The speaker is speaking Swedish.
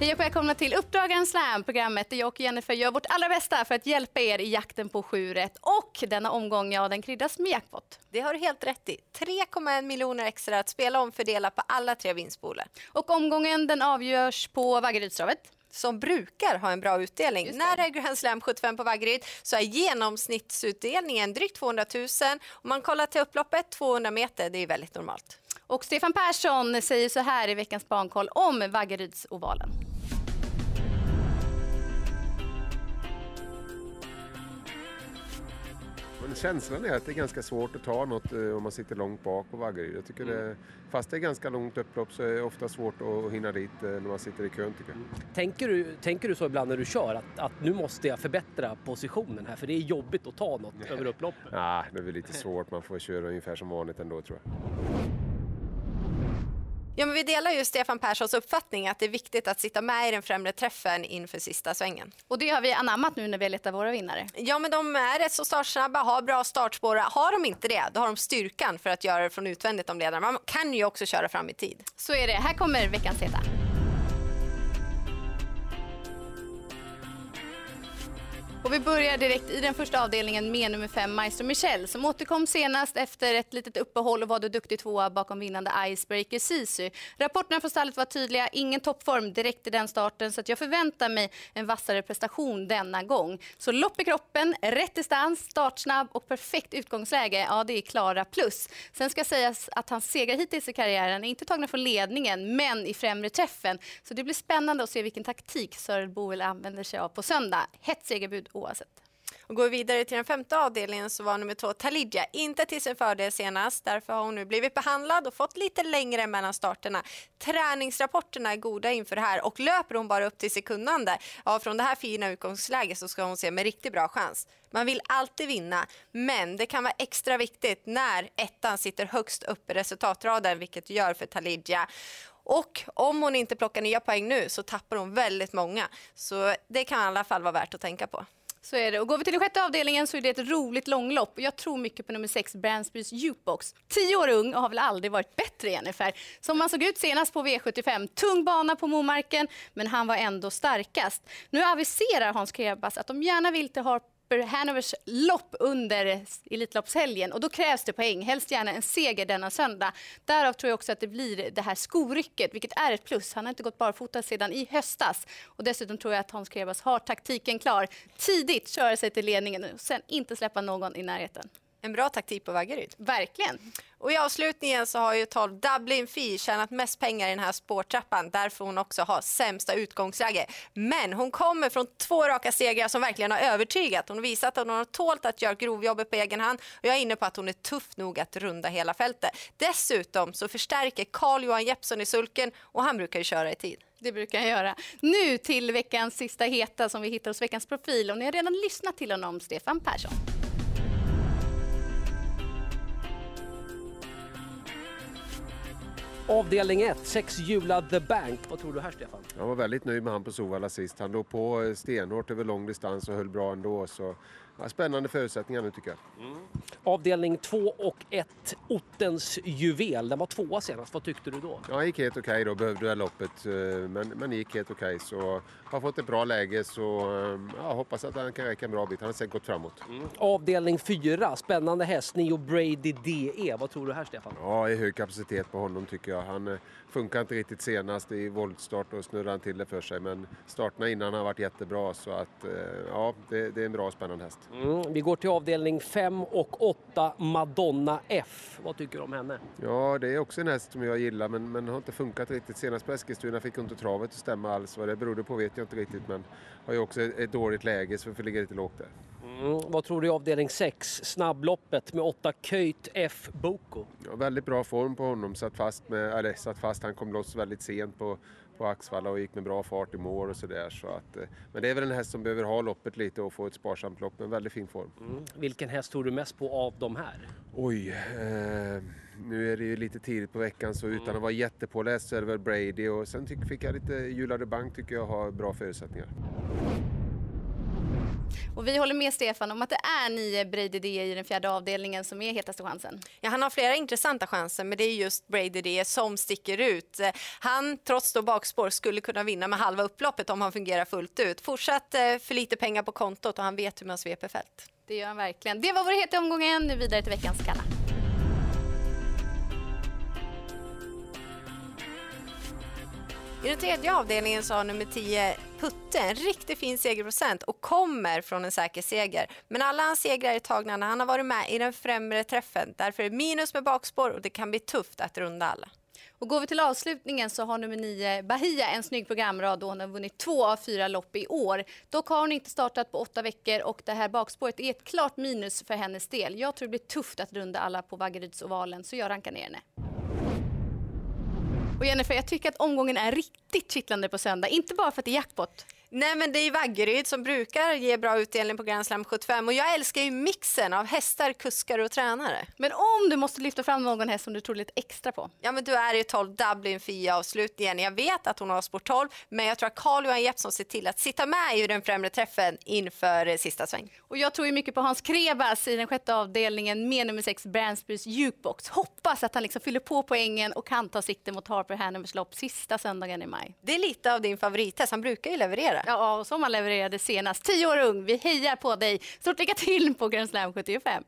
Hej och välkomna till Uppdrag Slam, programmet där jag och Jennifer gör vårt allra bästa för att hjälpa er i jakten på 7 rätt. Och denna omgång, ja, den kryddas med jackpot. Det har du helt rätt i. 3,1 miljoner extra att spela om fördela på alla tre vinstpooler. Och omgången den avgörs på Vaggerydstravet. Som brukar ha en bra utdelning. När det är Grand Slam 75 på Vaggeryd så är genomsnittsutdelningen drygt 200 000. Om man kollar till upploppet, 200 meter, det är väldigt normalt. Och Stefan Persson säger så här i veckans bankoll om Vaggerydsovalen. Men känslan är att det är ganska svårt att ta något eh, om man sitter långt bak på Vaggeryd. Jag tycker det, fast det är ganska långt upplopp så är det ofta svårt att hinna dit eh, när man sitter i kön tycker jag. Tänker du, tänker du så ibland när du kör att, att nu måste jag förbättra positionen här för det är jobbigt att ta något över upploppet? Nej, det är väl lite svårt. Man får köra ungefär som vanligt ändå tror jag. Ja, men vi delar ju Stefan Perssons uppfattning att det är viktigt att sitta med i den främre träffen inför sista svängen. Och det har vi anammat nu när vi letar våra vinnare. Ja, men de är rätt så startsnabba, har bra startspår. Har de inte det, då har de styrkan för att göra det från utvändigt om ledaren. Man kan ju också köra fram i tid. Så är det. Här kommer veckans heta. Och vi börjar direkt i den första avdelningen med nummer fem, Maestro Michel, som återkom senast efter ett litet uppehåll och var då duktig tvåa bakom vinnande Icebreaker Sisu. Rapporterna från stallet var tydliga, ingen toppform direkt i den starten, så att jag förväntar mig en vassare prestation denna gång. Så lopp i kroppen, rätt distans, startsnabb och perfekt utgångsläge, ja det är klara plus. Sen ska sägas att hans segrar hittills i karriären är inte tagna från ledningen, men i främre träffen. Så det blir spännande att se vilken taktik Sörel Boel använder sig av på söndag. Hett segerbud oavsett. Och går vi vidare till den femte avdelningen så var nummer två Talidja inte till sin fördel senast. Därför har hon nu blivit behandlad och fått lite längre mellan starterna. Träningsrapporterna är goda inför det här och löper hon bara upp till sekundande, ja från det här fina utgångsläget så ska hon se med riktigt bra chans. Man vill alltid vinna, men det kan vara extra viktigt när ettan sitter högst upp i resultatraden, vilket gör för Talidja. Och om hon inte plockar nya poäng nu så tappar hon väldigt många. Så det kan i alla fall vara värt att tänka på. Så är det. Och går vi till den sjätte avdelningen så är det ett roligt långlopp. Jag tror mycket på nummer sex, Bransbys Jukebox. Tio år ung och har väl aldrig varit bättre Jennifer. Som man såg ut senast på V75. Tung bana på Momarken, men han var ändå starkast. Nu aviserar Hans Krebas att de gärna vill till Harp Hanovers lopp under Elitloppshelgen och då krävs det poäng, helst gärna en seger denna söndag. Därav tror jag också att det blir det här skorycket, vilket är ett plus. Han har inte gått barfota sedan i höstas och dessutom tror jag att Hans Krebas har taktiken klar. Tidigt köra sig till ledningen och sen inte släppa någon i närheten. En bra taktik på Vaggeryd. Verkligen. Och i avslutningen så har ju 12 Dublin Fee tjänat mest pengar i den här spårtrappan. Därför hon också har sämsta utgångsläge. Men hon kommer från två raka segrar som verkligen har övertygat. Hon har visat att hon har tålt att göra grovjobbet på egen hand. Och jag är inne på att hon är tuff nog att runda hela fältet. Dessutom så förstärker Carl Johan Jeppsson i sulken och han brukar ju köra i tid. Det brukar jag göra. Nu till veckans sista heta som vi hittar hos veckans profil. Och ni har redan lyssnat till honom, Stefan Persson. Avdelning 1, sexhjulad The Bank. Vad tror du här Stefan? Jag var väldigt nöjd med han på Sovalla sist. Han låg på eh, stenhårt över lång distans och höll bra ändå. Så, ja, spännande förutsättningar nu tycker jag. Mm. Avdelning 2 och 1, Ottens juvel. Den var tvåa senast. Vad tyckte du då? Ja, gick helt okej okay då. Behövde det här loppet. eh, Men, men gick helt okej. Okay. Så har fått ett bra läge så eh, ja, hoppas att han kan räcka en bra bit. Han har säkert gått framåt. Avdelning 4, spännande häst, Neo Brady DE. Vad tror du här Stefan? Ja, i hög kapacitet på honom tycker jag. Han eh, funkar inte riktigt senast i voltstart och snurrade han till det för sig. Men starterna innan har varit jättebra så att eh, ja, det, det är en bra och spännande häst. Mm. Vi går till avdelning 5 och 8, Madonna F. Vad tycker du om henne? Ja, det är också en häst som jag gillar men, men har inte funkat riktigt. Senast på Eskilstuna fick hon inte travet att stämma alls. Vad det berodde på vet jag inte riktigt men har ju också ett, ett dåligt läge så vi får ligga lite lågt där. Mm. Vad tror du i avdelning 6, snabbloppet med 8, Köjt F Boko? Ja, väldigt bra form på honom. Satt fast, med, eller, satt fast. Han kom loss väldigt sent på, på Axvalla och gick med bra fart i mål och sådär. Så att, eh, men det är väl en häst som behöver ha loppet lite och få ett sparsamt lopp. Men väldigt fin form. Mm. Vilken häst tror du mest på av de här? Oj, eh, nu är det ju lite tidigt på veckan så utan att vara jättepåläst så är det väl Brady och sen fick jag lite Julade Bank tycker jag har bra förutsättningar. Och vi håller med Stefan om att det är nio Brady D i den fjärde avdelningen som är hetaste chansen. Ja, han har flera intressanta chanser, men det är just Brady D som sticker ut. Han, trots då bakspår, skulle kunna vinna med halva upploppet om han fungerar fullt ut. Fortsatt eh, för lite pengar på kontot och han vet hur man sveper fält. Det gör han verkligen. Det var vår heta omgång igen. Nu vidare till veckans kalla. I den tredje avdelningen så har nummer 10 Putte en riktigt fin segerprocent och kommer från en säker seger. Men alla hans segrar är tagna när han har varit med i den främre träffen. Därför är det minus med bakspår och det kan bli tufft att runda alla. Och går vi till avslutningen så har nummer 9 Bahia en snygg programrad och hon har vunnit två av fyra lopp i år. Dock har hon inte startat på åtta veckor och det här bakspåret är ett klart minus för hennes del. Jag tror det blir tufft att runda alla på Vaggerydsovalen så jag rankar ner henne. Och Jennifer, jag tycker att omgången är riktigt kittlande på söndag. Inte bara för att det är jackpot. Nej men det är Vaggeryd som brukar ge bra utdelning på Grand Slam 75 och jag älskar ju mixen av hästar, kuskar och tränare. Men om du måste lyfta fram någon häst som du tror lite extra på? Ja men du är ju 12 Dublin Fia avslutningen. Jag vet att hon har sport 12 men jag tror att Carl-Johan Jeppsson ser till att sitta med i den främre träffen inför eh, sista sväng. Och jag tror ju mycket på Hans Krebas i den sjätte avdelningen med nummer 6 Bransbys Jukebox. Hoppas att han liksom fyller på poängen och kan ta sikte mot Harper Hanovers lopp sista söndagen i maj. Det är lite av din favorithäst, han brukar ju leverera. Ja, och som han levererade senast. Tio år ung. Vi hejar på dig. Stort lycka till på Grand Slam 75.